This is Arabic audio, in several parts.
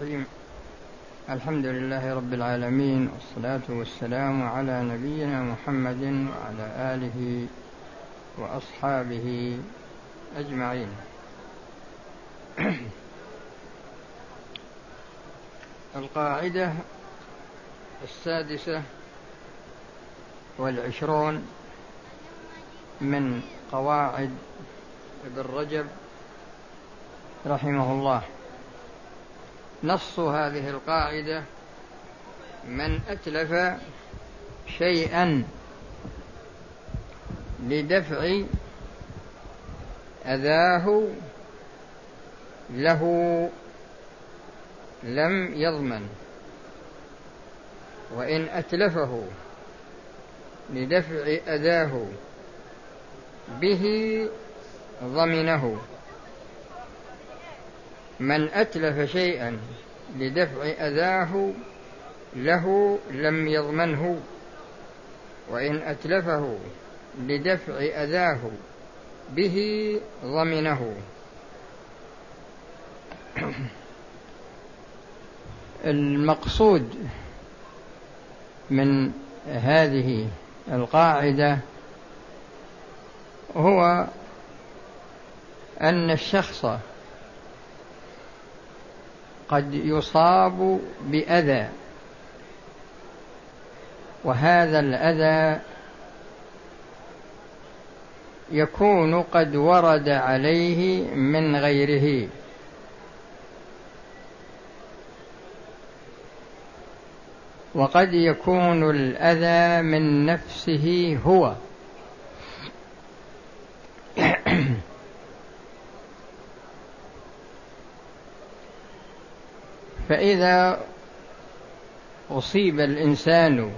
الرحيم. الحمد لله رب العالمين والصلاة والسلام على نبينا محمد وعلى آله وأصحابه أجمعين. القاعدة السادسة والعشرون من قواعد ابن رجب رحمه الله. نص هذه القاعدة من أتلف شيئا لدفع أذاه له لم يضمن. وإن أتلفه لدفع أذاه به ضمنه. من أتلف شيئا لدفع أذاه له لم يضمنه وإن أتلفه لدفع أذاه به ضمنه. المقصود من هذه القاعدة هو أن الشخص قد يصاب بأذى. وهذا الأذى يكون قد ورد عليه من غيره. وقد يكون الأذى من نفسه هو. فإذا أصيب الإنسان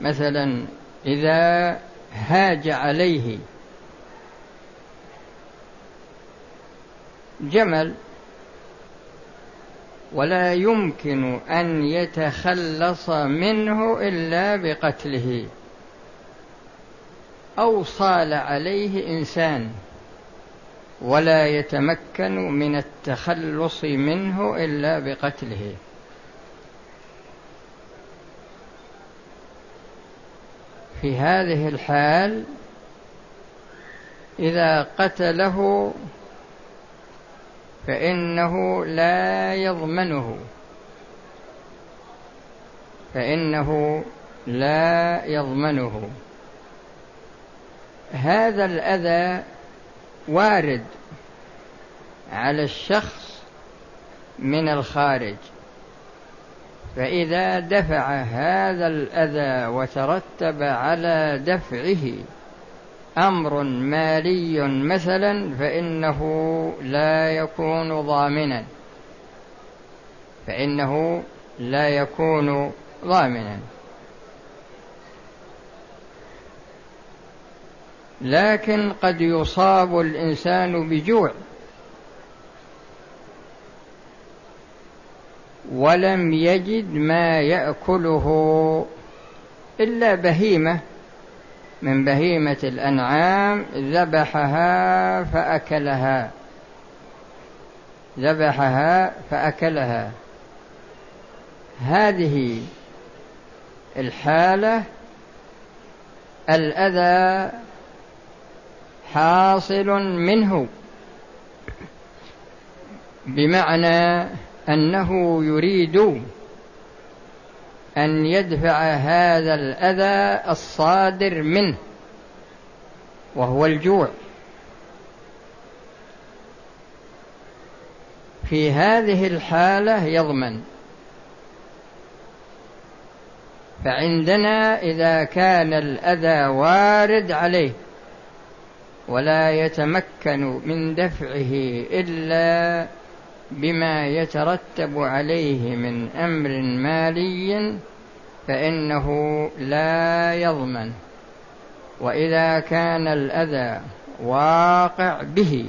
مثلا إذا هاج عليه جمل ولا يمكن أن يتخلص منه إلا بقتله أو صال عليه إنسان ولا يتمكن من التخلص منه إلا بقتله. في هذه الحال إذا قتله فإنه لا يضمنه. فإنه لا يضمنه. هذا الأذى وارد على الشخص من الخارج. فإذا دفع هذا الأذى وترتب على دفعه أمر مالي مثلا فإنه لا يكون ضامنا. فإنه لا يكون ضامنا. لكن قد يصاب الإنسان بجوع. ولم يجد ما يأكله إلا بهيمة. من بهيمة الأنعام ذبحها فأكلها. ذبحها فأكلها. هذه الحالة الأذى حاصل منه. بمعنى أنه يريد أن يدفع هذا الأذى الصادر منه وهو الجوع. في هذه الحالة يضمن. فعندنا إذا كان الأذى وارد عليه ولا يتمكن من دفعه إلا بما يترتب عليه من أمر مالي فإنه لا يضمن. وإذا كان الأذى واقع به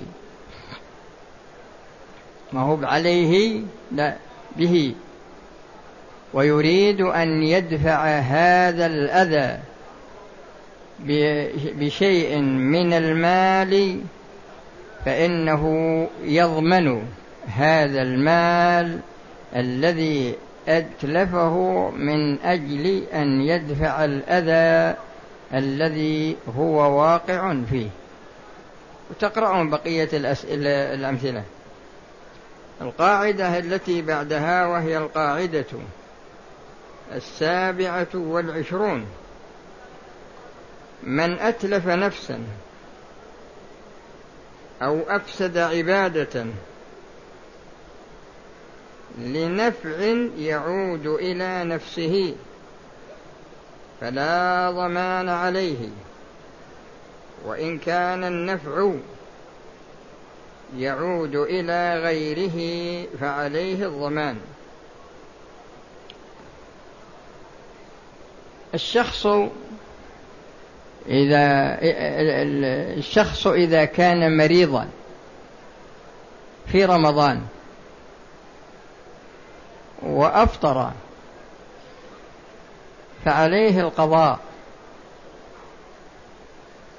ما هو عليه لا به. ويريد أن يدفع هذا الأذى بشيء من المال فإنه يضمن هذا المال الذي أتلفه من أجل أن يدفع الأذى الذي هو واقع فيه. وتقرأون بقية الأسئلة الأمثلة. القاعدة التي بعدها وهي القاعدة السابعة والعشرون. من أتلف نفسا أو أفسد عبادة لنفع يعود إلى نفسه فلا ضمان عليه. وإن كان النفع يعود إلى غيره فعليه الضمان. الشخص إذا الشخص إذا كان مريضا في رمضان وأفطر فعليه القضاء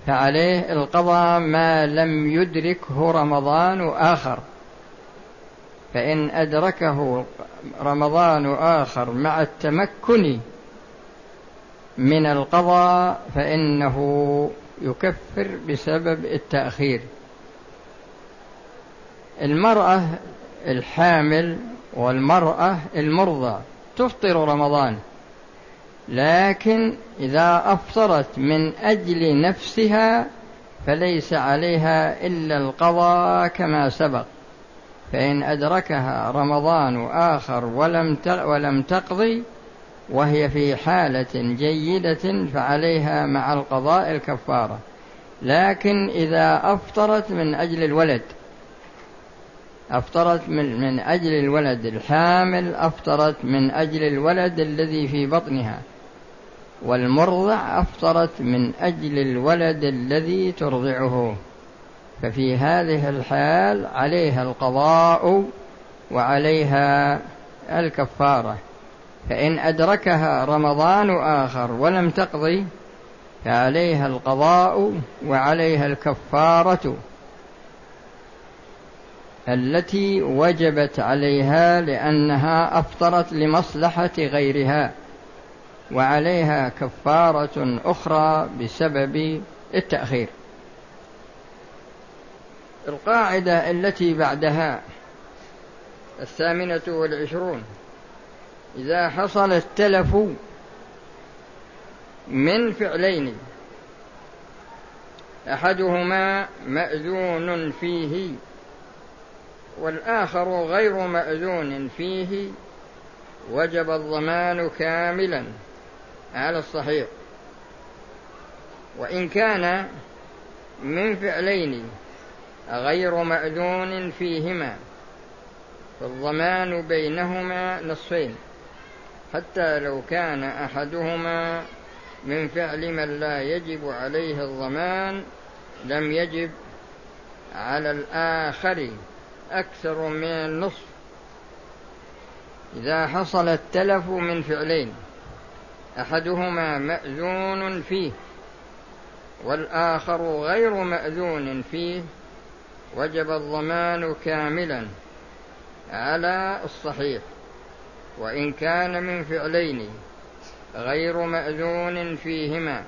فعليه القضاء ما لم يدركه رمضان آخر فإن أدركه رمضان آخر مع التمكن من القضاء فإنه يكفر بسبب التأخير. المرأة الحامل والمرأة المرضى تفطر رمضان لكن إذا أفطرت من أجل نفسها فليس عليها إلا القضاء كما سبق. فإن أدركها رمضان آخر ولم ولم تقضي وهي في حالة جيدة فعليها مع القضاء الكفارة لكن إذا أفطرت من أجل الولد أفطرت من, من أجل الولد الحامل أفطرت من أجل الولد الذي في بطنها والمرضع أفطرت من أجل الولد الذي ترضعه. ففي هذه الحال عليها القضاء وعليها الكفارة. فإن أدركها رمضان آخر ولم تقضي فعليها القضاء وعليها الكفارة التي وجبت عليها لأنها أفطرت لمصلحة غيرها وعليها كفارة أخرى بسبب التأخير. القاعدة التي بعدها الثامنة والعشرون إذا حصل التلف من فعلين أحدهما مأذون فيه والآخر غير مأذون فيه وجب الضمان كاملا على الصحيح. وإن كان من فعلين غير مأذون فيهما فالضمان بينهما نصفين. حتى لو كان أحدهما من فعل من لا يجب عليه الضمان لم يجب على الآخر أكثر من النصف إذا حصل التلف من فعلين أحدهما مأذون فيه والآخر غير مأذون فيه وجب الضمان كاملا على الصحيح. وإن كان من فعلين غير مأذون فيهما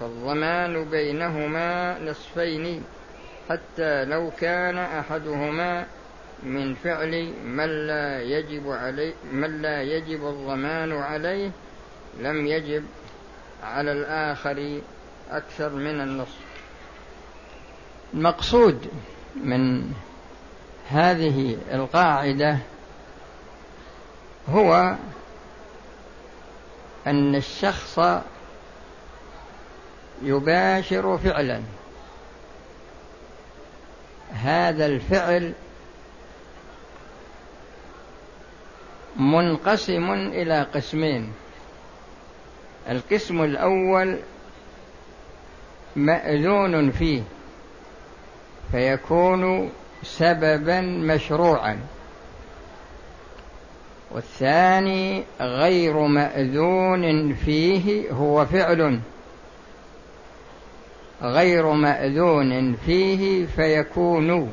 فالضمان بينهما نصفين حتى لو كان أحدهما من فعل من لا يجب عليه من لا يجب الضمان عليه لم يجب على الآخر أكثر من النصف. المقصود من هذه القاعدة هو أن الشخص يباشر فعلا. هذا الفعل منقسم إلى قسمين. القسم الأول مأذون فيه فيكون سببا مشروعا. والثاني غير مأذون فيه هو فعل. غير مأذون فيه فيكون.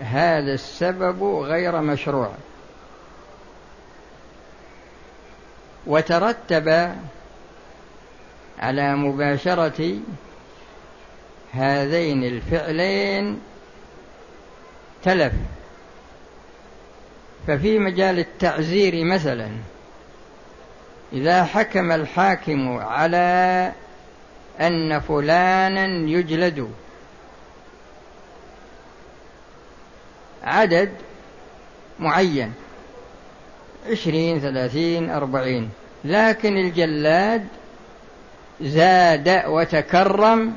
هذا السبب غير مشروع. وترتب على مباشرة هذين الفعلين تلف. ففي مجال التعزير مثلا إذا حكم الحاكم على أن فلانا يجلد عدد معين عشرين ثلاثين أربعين لكن الجلاد زاد وتكرم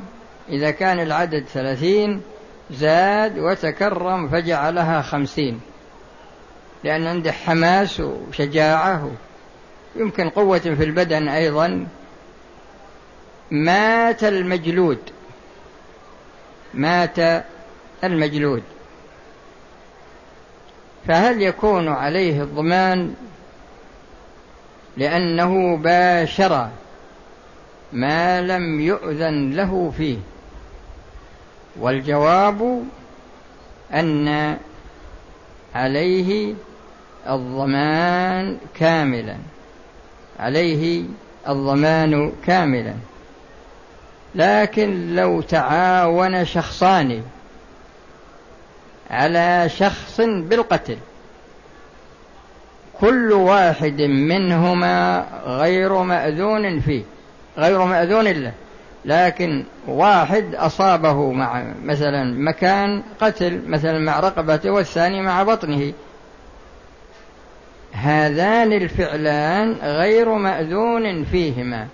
إذا كان العدد ثلاثين زاد وتكرم فجعلها خمسين. لأن عنده حماس وشجاعة يمكن قوة في البدن أيضا. مات المجلود. مات المجلود. فهل يكون عليه الضمان لأنه باشر ما لم يؤذن له فيه؟ والجواب أن عليه الضمان كاملا. عليه الضمان كاملا. لكن لو تعاون شخصان على شخص بالقتل كل واحد منهما غير مأذون فيه غير مأذون له. لكن واحد أصابه مع مثلا مكان قتل مثلا مع رقبته والثاني مع بطنه هذان الفعلان غير مأذون فيهما.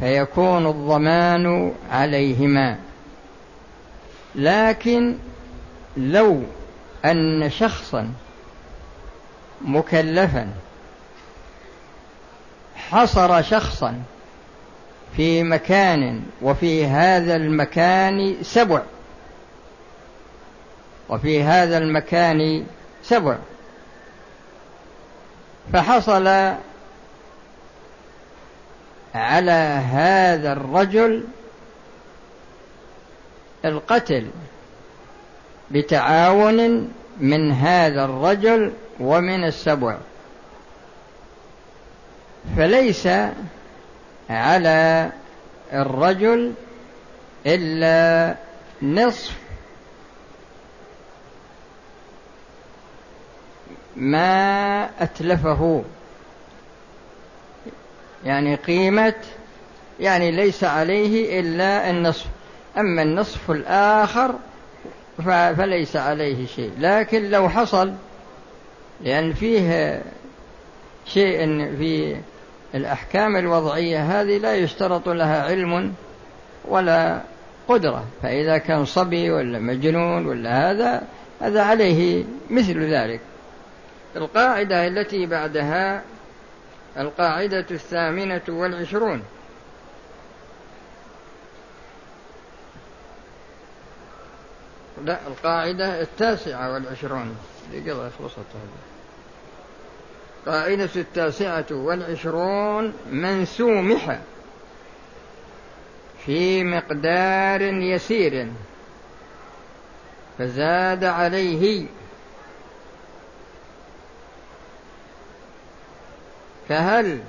فيكون الضمان عليهما. لكن لو أن شخصا مكلفا حصر شخصا في مكان وفي هذا المكان سبع وفي هذا المكان سبع. فحصل على هذا الرجل القتل بتعاون من هذا الرجل ومن السبع. فليس على الرجل إلا نصف ما أتلفه. يعني قيمة يعني ليس عليه إلا النصف. أما النصف الآخر فليس عليه شيء. لكن لو حصل لأن فيه شيء في الأحكام الوضعية هذه لا يشترط لها علم ولا قدرة. فإذا كان صبي ولا مجنون ولا هذا هذا عليه مثل ذلك. القاعدة التي بعدها القاعدة الثامنة والعشرون. لا القاعدة التاسعة والعشرون. دقيقة خلصت هذه. قاعدة التاسعة والعشرون من سومح في مقدار يسير. فزاد عليه فهل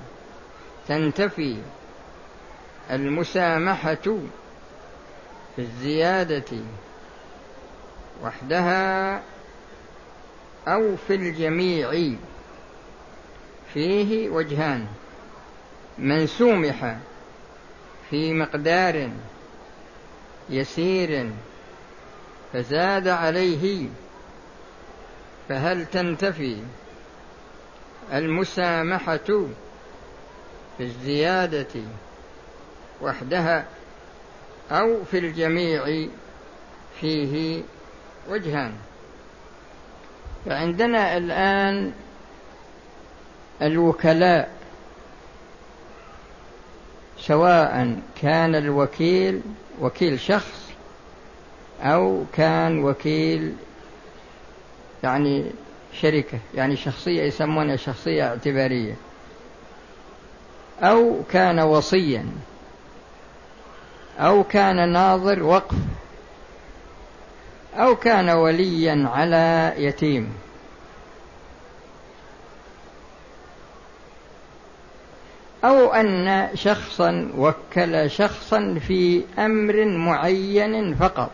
تنتفي المسامحة في الزيادة وحدها أو في الجميع؟ فيه وجهان من سومح في مقدار يسير فزاد عليه فهل تنتفي المسامحة في الزيادة وحدها أو في الجميع فيه وجهان. فعندنا الآن الوكلاء سواء كان الوكيل وكيل شخص أو كان وكيل يعني شركة يعني شخصية يسمونها شخصية اعتبارية. أو كان وصيا. أو كان ناظر وقف. أو كان وليا على يتيم. أو أن شخصا وكل شخصا في أمر معين فقط.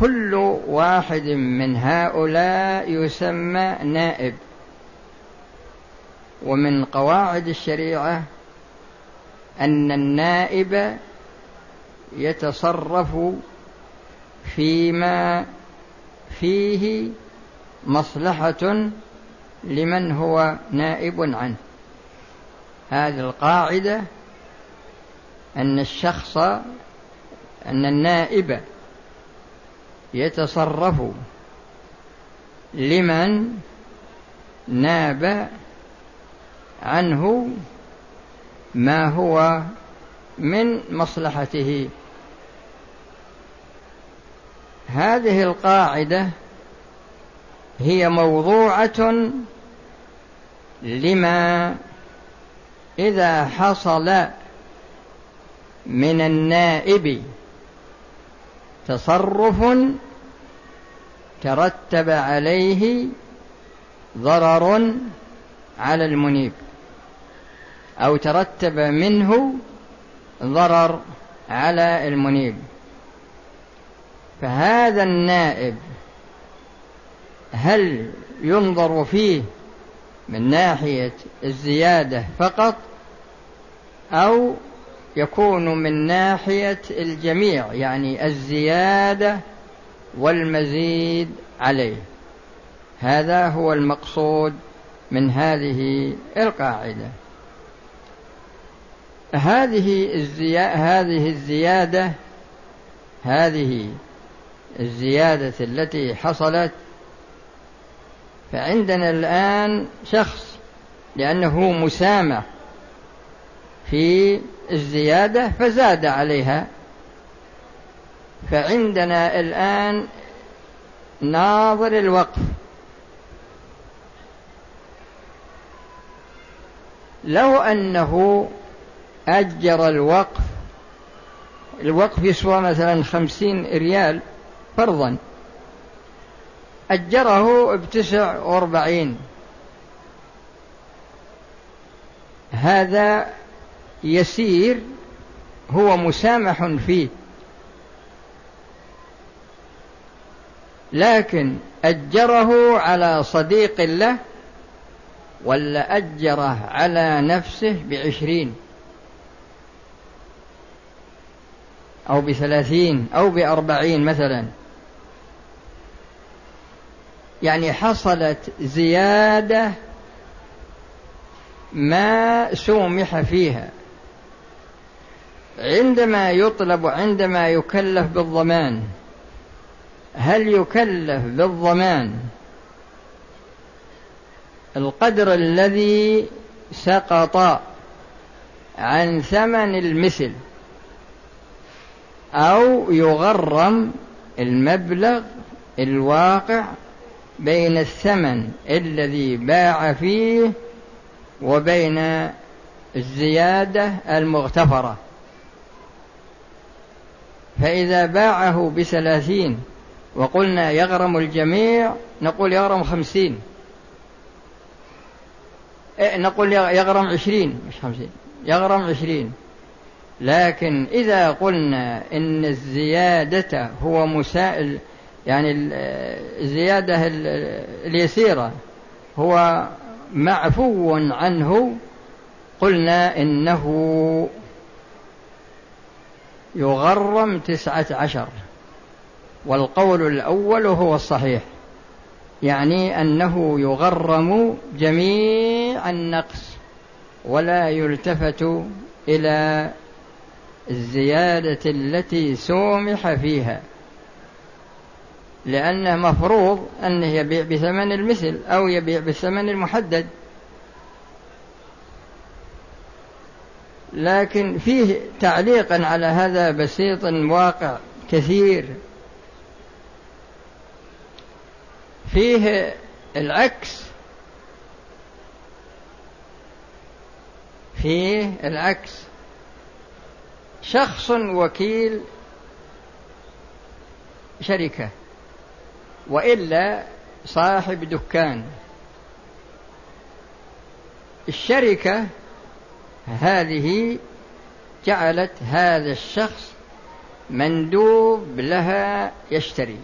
كل واحد من هؤلاء يسمى نائب. ومن قواعد الشريعة أن النائب يتصرف فيما فيه مصلحة لمن هو نائب عنه. هذه القاعدة أن الشخص أن النائب يتصرف لمن ناب عنه ما هو من مصلحته. هذه القاعدة هي موضوعة لما إذا حصل من النائب تصرف ترتب عليه ضرر على المنيب أو ترتب منه ضرر على المنيب. فهذا النائب هل ينظر فيه من ناحية الزيادة فقط أو يكون من ناحية الجميع يعني الزيادة والمزيد عليه. هذا هو المقصود من هذه القاعدة. هذه الزيادة هذه الزيادة هذه الزيادة التي حصلت فعندنا الآن شخص لأنه مسامح في الزيادة فزاد عليها. فعندنا الآن ناظر الوقف. لو أنه أجر الوقف الوقف يسوى مثلا خمسين ريال فرضا. أجره بتسع وأربعين. هذا يسير هو مسامح فيه. لكن أجره على صديق له ولا أجره على نفسه بعشرين أو بثلاثين أو بأربعين مثلا. يعني حصلت زيادة ما سومح فيها. عندما يطلب عندما يكلف بالضمان. هل يكلف بالضمان؟ القدر الذي سقط عن ثمن المثل أو يغرم المبلغ الواقع بين الثمن الذي باع فيه وبين الزيادة المغتفرة. فإذا باعه بثلاثين وقلنا يغرم الجميع نقول يغرم خمسين. إيه، نقول يغرم عشرين مش خمسين يغرم عشرين. لكن إذا قلنا إن الزيادة هو مسائل يعني الزيادة اليسيرة هو معفو عنه قلنا إنه يغرم تسعة عشر. والقول الأول هو الصحيح. يعني أنه يغرم جميع النقص ولا يلتفت إلى الزيادة التي سومح فيها. لأنه مفروض أنه يبيع بثمن المثل أو يبيع بالثمن المحدد. لكن فيه تعليقا على هذا بسيط واقع كثير. فيه العكس. فيه العكس. شخص وكيل شركة وإلا صاحب دكان. الشركة هذه جعلت هذا الشخص مندوب لها يشتري.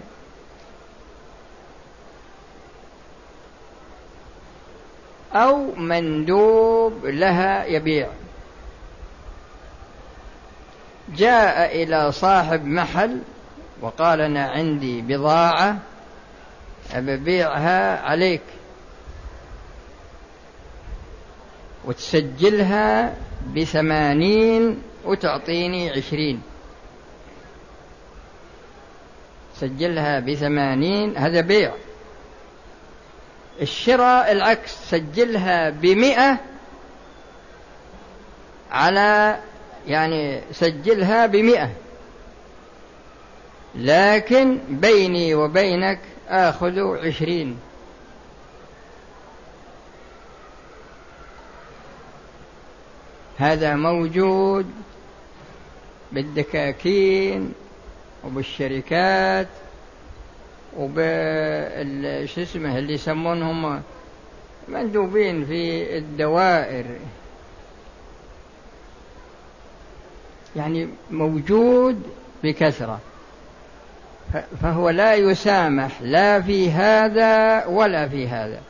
أو مندوب لها يبيع. جاء إلى صاحب محل وقال أنا عندي بضاعة أبيعها عليك. وتسجلها بثمانين وتعطيني عشرين. سجلها بثمانين هذا بيع. الشراء العكس سجلها بمئة على يعني سجلها بمئة. لكن بيني وبينك آخذ عشرين. هذا موجود بالدكاكين وبالشركات وبال شو اسمه اللي يسمونهم مندوبين في الدوائر. يعني موجود بكثرة. فهو لا يسامح لا في هذا ولا في هذا.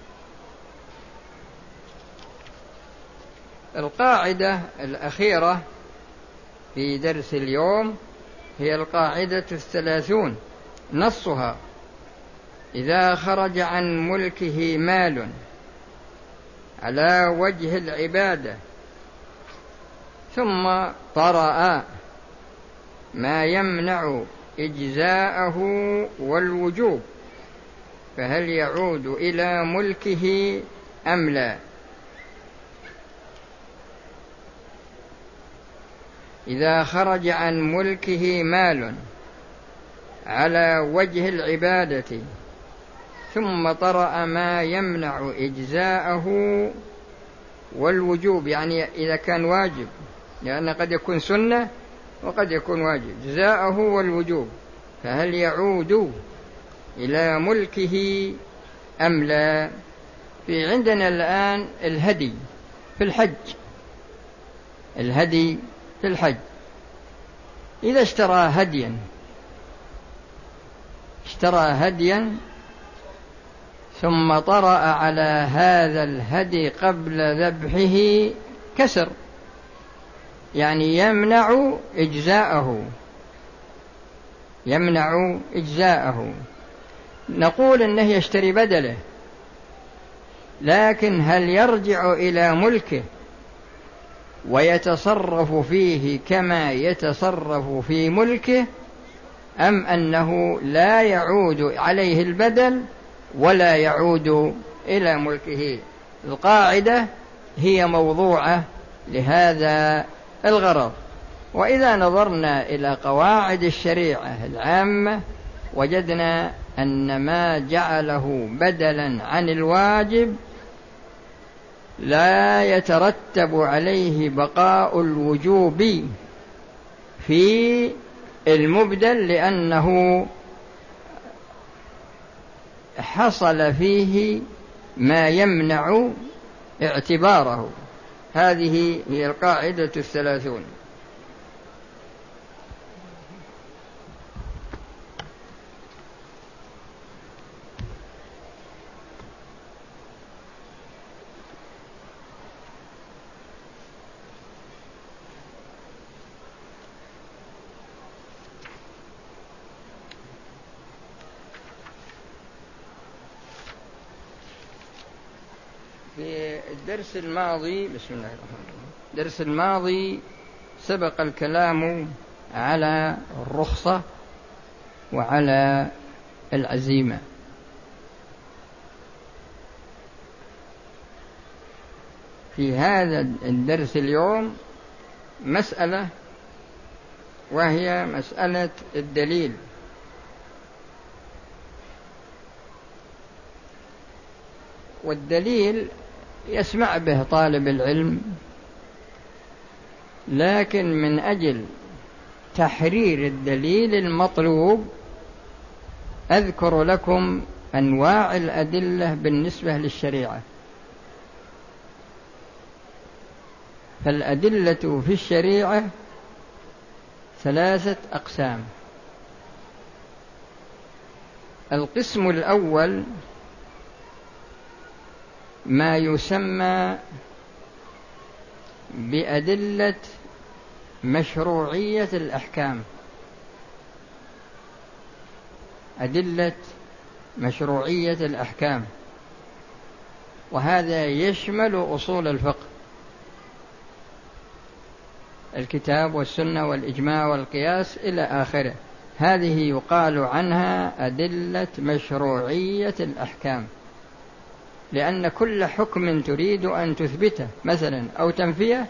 القاعدة الأخيرة في درس اليوم هي القاعدة الثلاثون نصها إذا خرج عن ملكه مال على وجه العبادة ثم طرأ ما يمنع إجزاءه والوجوب فهل يعود إلى ملكه أم لا؟ إذا خرج عن ملكه مال على وجه العبادة ثم طرأ ما يمنع إجزاءه والوجوب يعني إذا كان واجب لأن قد يكون سنة وقد يكون واجب جزاءه والوجوب فهل يعود إلى ملكه أم لا؟ في عندنا الآن الهدي في الحج الهدي في الحج. إذا اشترى هديا اشترى هديا ثم طرأ على هذا الهدي قبل ذبحه كسر. يعني يمنع إجزاءه. يمنع إجزاءه. نقول أنه يشتري بدله لكن هل يرجع إلى ملكه؟ ويتصرف فيه كما يتصرف في ملكه أم أنه لا يعود عليه البدل ولا يعود إلى ملكه. القاعدة هي موضوعة لهذا الغرض. وإذا نظرنا إلى قواعد الشريعة العامة وجدنا أن ما جعله بدلا عن الواجب لا يترتب عليه بقاء الوجوب في المبدل لأنه حصل فيه ما يمنع اعتباره. هذه هي القاعدة الثلاثون. الماضي بسم الله الرحمن الرحيم. الدرس الماضي سبق الكلام على الرخصة وعلى العزيمة. في هذا الدرس اليوم مسألة وهي مسألة الدليل. والدليل يسمع به طالب العلم لكن من أجل تحرير الدليل المطلوب أذكر لكم أنواع الأدلة بالنسبة للشريعة. فالأدلة في الشريعة ثلاثة أقسام. القسم الأول ما يسمى بأدلة مشروعية الأحكام. أدلة مشروعية الأحكام. وهذا يشمل أصول الفقه. الكتاب والسنة والإجماع والقياس إلى آخره. هذه يقال عنها أدلة مشروعية الأحكام. لأن كل حكم تريد أن تثبته مثلا أو تنفيه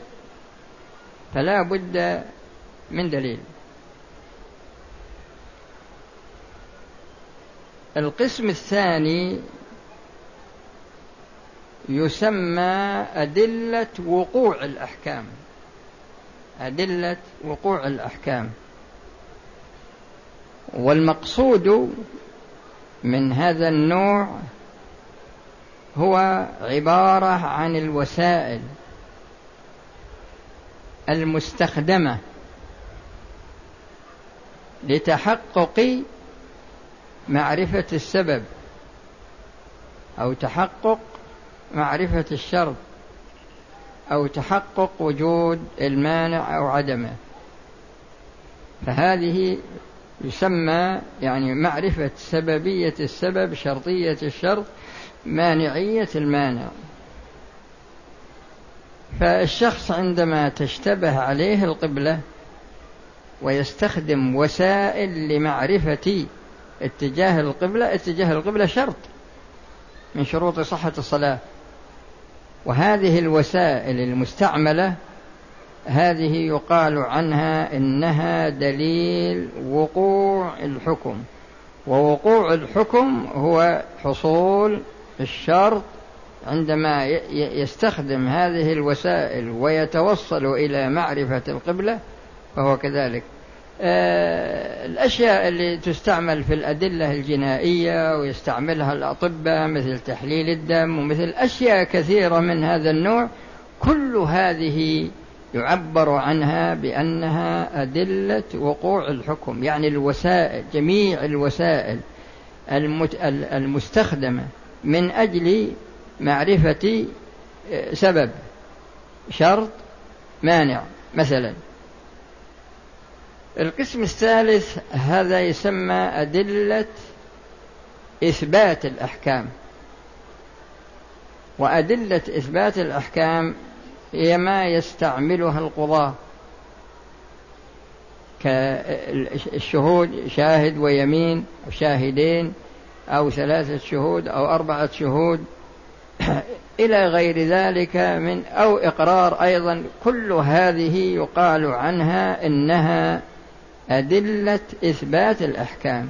فلا بد من دليل. القسم الثاني يسمى أدلة وقوع الأحكام. أدلة وقوع الأحكام. والمقصود من هذا النوع هو عبارة عن الوسائل المستخدمة لتحقق معرفة السبب أو تحقق معرفة الشرط أو تحقق وجود المانع أو عدمه. فهذه يسمى يعني معرفة سببية السبب شرطية الشرط مانعية المانع. فالشخص عندما تشتبه عليه القبلة ويستخدم وسائل لمعرفة اتجاه القبلة اتجاه القبلة شرط من شروط صحة الصلاة. وهذه الوسائل المستعملة هذه يقال عنها إنها دليل وقوع الحكم. ووقوع الحكم هو حصول الشرط عندما يستخدم هذه الوسائل ويتوصل إلى معرفة القبلة فهو كذلك. آه، الأشياء اللي تستعمل في الأدلة الجنائية ويستعملها الأطباء مثل تحليل الدم ومثل أشياء كثيرة من هذا النوع كل هذه يعبر عنها بأنها أدلة وقوع الحكم يعني الوسائل جميع الوسائل المستخدمة. من أجل معرفة آه، سبب شرط مانع مثلا. القسم الثالث هذا يسمى أدلة إثبات الأحكام. وأدلة إثبات الأحكام هي ما يستعملها القضاة. كالشهود شاهد ويمين أو شاهدين أو ثلاثة شهود أو أربعة شهود. إلى غير ذلك من أو إقرار أيضا كل هذه يقال عنها إنها أدلة إثبات الأحكام.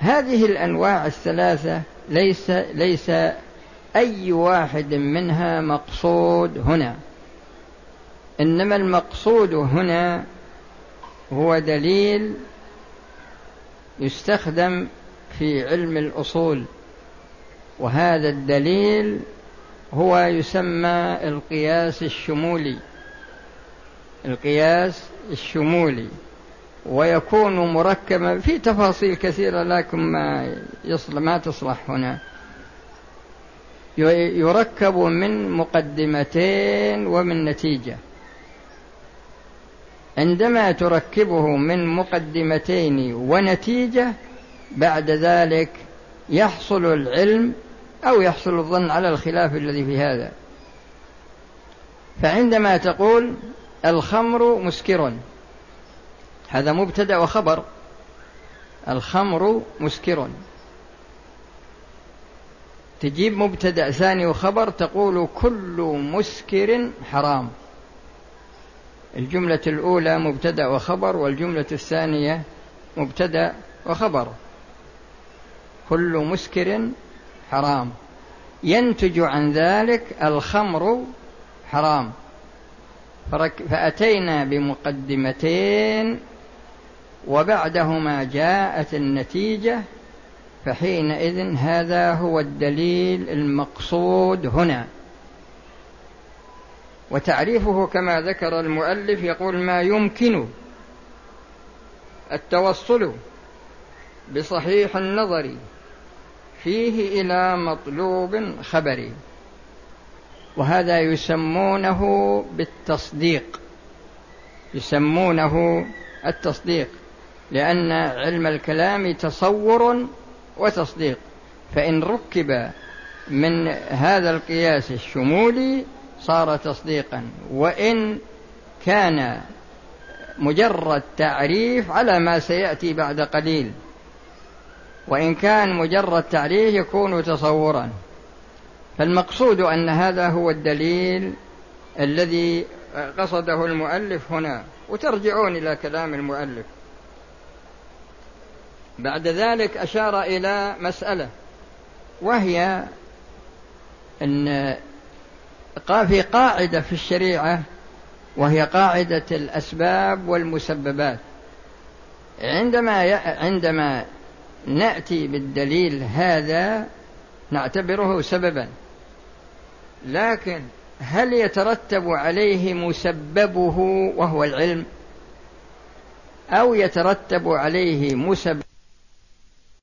هذه الأنواع الثلاثة ليس ليس أي واحد منها مقصود هنا. إنما المقصود هنا هو دليل يستخدم في علم الأصول وهذا الدليل هو يسمى القياس الشمولي. القياس الشمولي ويكون مركبا في تفاصيل كثيرة لكن ما يصل ما تصلح هنا. يركب من مقدمتين ومن نتيجة. عندما تركبه من مقدمتين ونتيجة بعد ذلك يحصل العلم أو يحصل الظن على الخلاف الذي في هذا. فعندما تقول الخمر مسكر هذا مبتدأ وخبر. الخمر مسكر. تجيب مبتدأ ثاني وخبر تقول كل مسكر حرام. الجملة الأولى مبتدأ وخبر والجملة الثانية مبتدأ وخبر. كل مسكر حرام. ينتج عن ذلك الخمر حرام. فأتينا بمقدمتين وبعدهما جاءت النتيجة فحينئذ هذا هو الدليل المقصود هنا. وتعريفه كما ذكر المؤلف يقول ما يمكن التوصل بصحيح النظر فيه إلى مطلوب خبري. وهذا يسمونه بالتصديق. يسمونه التصديق. لأن علم الكلام تصور وتصديق. فإن ركب من هذا القياس الشمولي صار تصديقا. وإن كان مجرد تعريف على ما سيأتي بعد قليل. وإن كان مجرد تعريف يكون تصورا. فالمقصود أن هذا هو الدليل الذي قصده المؤلف هنا وترجعون إلى كلام المؤلف. بعد ذلك أشار إلى مسألة وهي أن في قاعدة في الشريعة وهي قاعدة الأسباب والمسببات. عندما عندما نأتي بالدليل هذا نعتبره سببا. لكن هل يترتب عليه مسببه وهو العلم؟ أو يترتب عليه مسبب